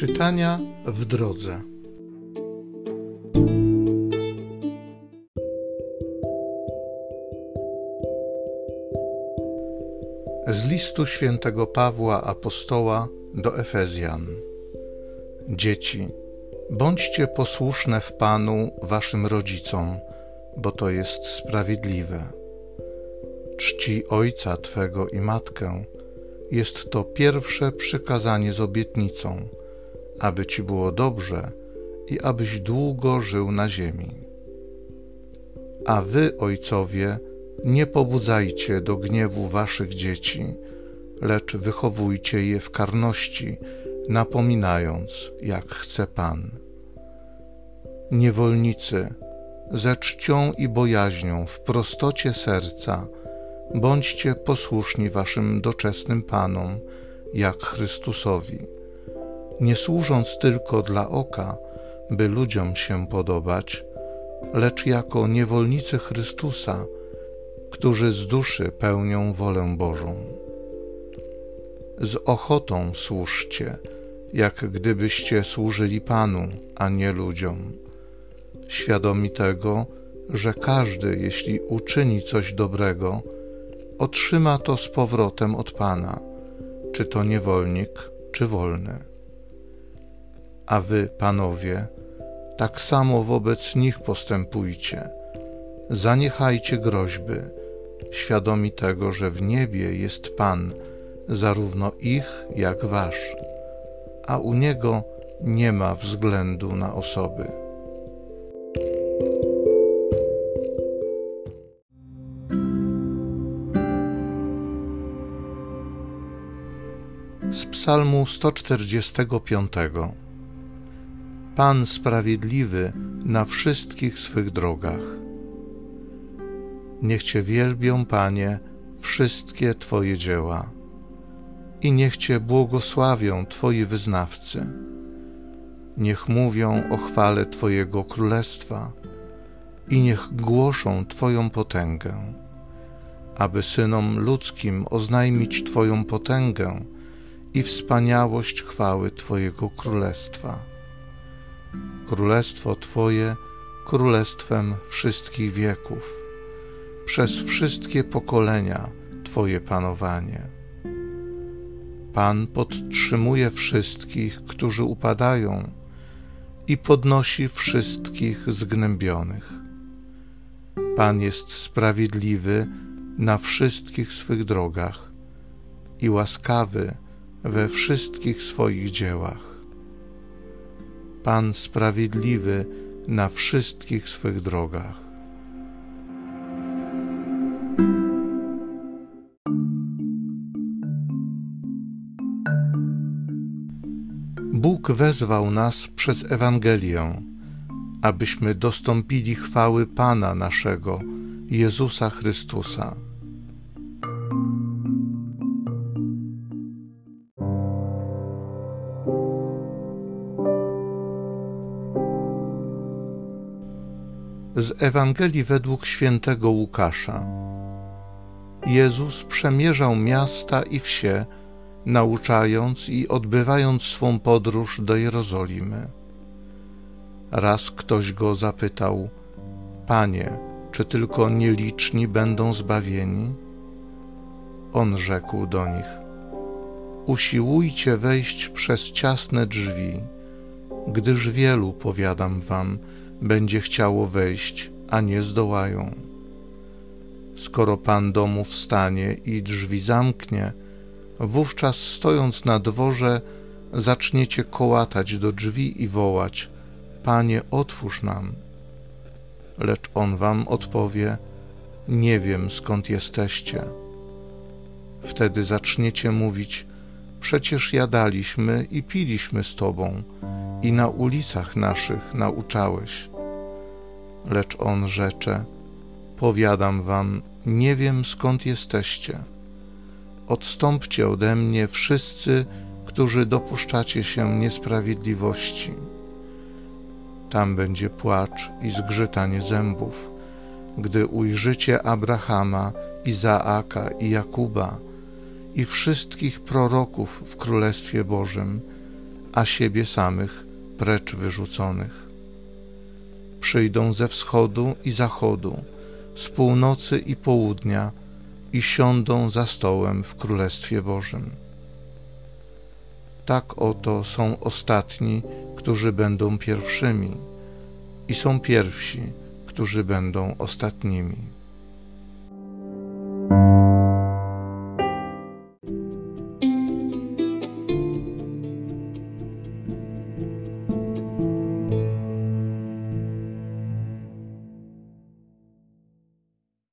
Czytania w drodze. Z listu świętego Pawła Apostoła do Efezjan. Dzieci, bądźcie posłuszne w Panu waszym rodzicom, bo to jest sprawiedliwe. Czci ojca twego i matkę jest to pierwsze przykazanie z obietnicą, aby ci było dobrze i abyś długo żył na ziemi. A wy, ojcowie, nie pobudzajcie do gniewu waszych dzieci, lecz wychowujcie je w karności, napominając, jak chce Pan. Niewolnicy, ze czcią i bojaźnią, w prostocie serca, bądźcie posłuszni waszym doczesnym Panom, jak Chrystusowi, nie służąc tylko dla oka, by ludziom się podobać, lecz jako niewolnicy Chrystusa, którzy z duszy pełnią wolę Bożą. Z ochotą służcie, jak gdybyście służyli Panu, a nie ludziom, świadomi tego, że każdy, jeśli uczyni coś dobrego, otrzyma to z powrotem od Pana, czy to niewolnik, czy wolny. A wy, panowie, tak samo wobec nich postępujcie. Zaniechajcie groźby, świadomi tego, że w niebie jest Pan, zarówno ich, jak wasz, a u Niego nie ma względu na osoby. Z Psalmu 145 Pan sprawiedliwy na wszystkich swych drogach. Niech Cię wielbią, Panie, wszystkie Twoje dzieła i niech Cię błogosławią Twoi wyznawcy. Niech mówią o chwale Twojego królestwa i niech głoszą Twoją potęgę, aby synom ludzkim oznajmić Twoją potęgę i wspaniałość chwały Twojego królestwa. Królestwo Twoje królestwem wszystkich wieków, przez wszystkie pokolenia Twoje panowanie. Pan podtrzymuje wszystkich, którzy upadają, i podnosi wszystkich zgnębionych. Pan jest sprawiedliwy na wszystkich swych drogach i łaskawy we wszystkich swoich dziełach. Pan sprawiedliwy na wszystkich swych drogach. Bóg wezwał nas przez Ewangelię, abyśmy dostąpili chwały Pana naszego, Jezusa Chrystusa. Z Ewangelii według świętego Łukasza. Jezus przemierzał miasta i wsie, nauczając i odbywając swą podróż do Jerozolimy. Raz ktoś go zapytał: Panie, czy tylko nieliczni będą zbawieni? On rzekł do nich: Usiłujcie wejść przez ciasne drzwi, gdyż wielu, powiadam wam, będzie chciało wejść, a nie zdołają. Skoro pan domu wstanie i drzwi zamknie, wówczas stojąc na dworze, zaczniecie kołatać do drzwi i wołać: Panie, otwórz nam. Lecz on wam odpowie: Nie wiem skąd jesteście. Wtedy zaczniecie mówić: Przecież jadaliśmy i piliśmy z tobą, i na ulicach naszych nauczałeś. Lecz on rzecze: Powiadam wam, nie wiem skąd jesteście. Odstąpcie ode mnie wszyscy, którzy dopuszczacie się niesprawiedliwości. Tam będzie płacz i zgrzytanie zębów, gdy ujrzycie Abrahama, Izaaka i Jakuba i wszystkich proroków w Królestwie Bożym, a siebie samych precz wyrzuconych. Przyjdą ze wschodu i zachodu, z północy i południa i siądą za stołem w Królestwie Bożym. Tak oto są ostatni, którzy będą pierwszymi, i są pierwsi, którzy będą ostatnimi.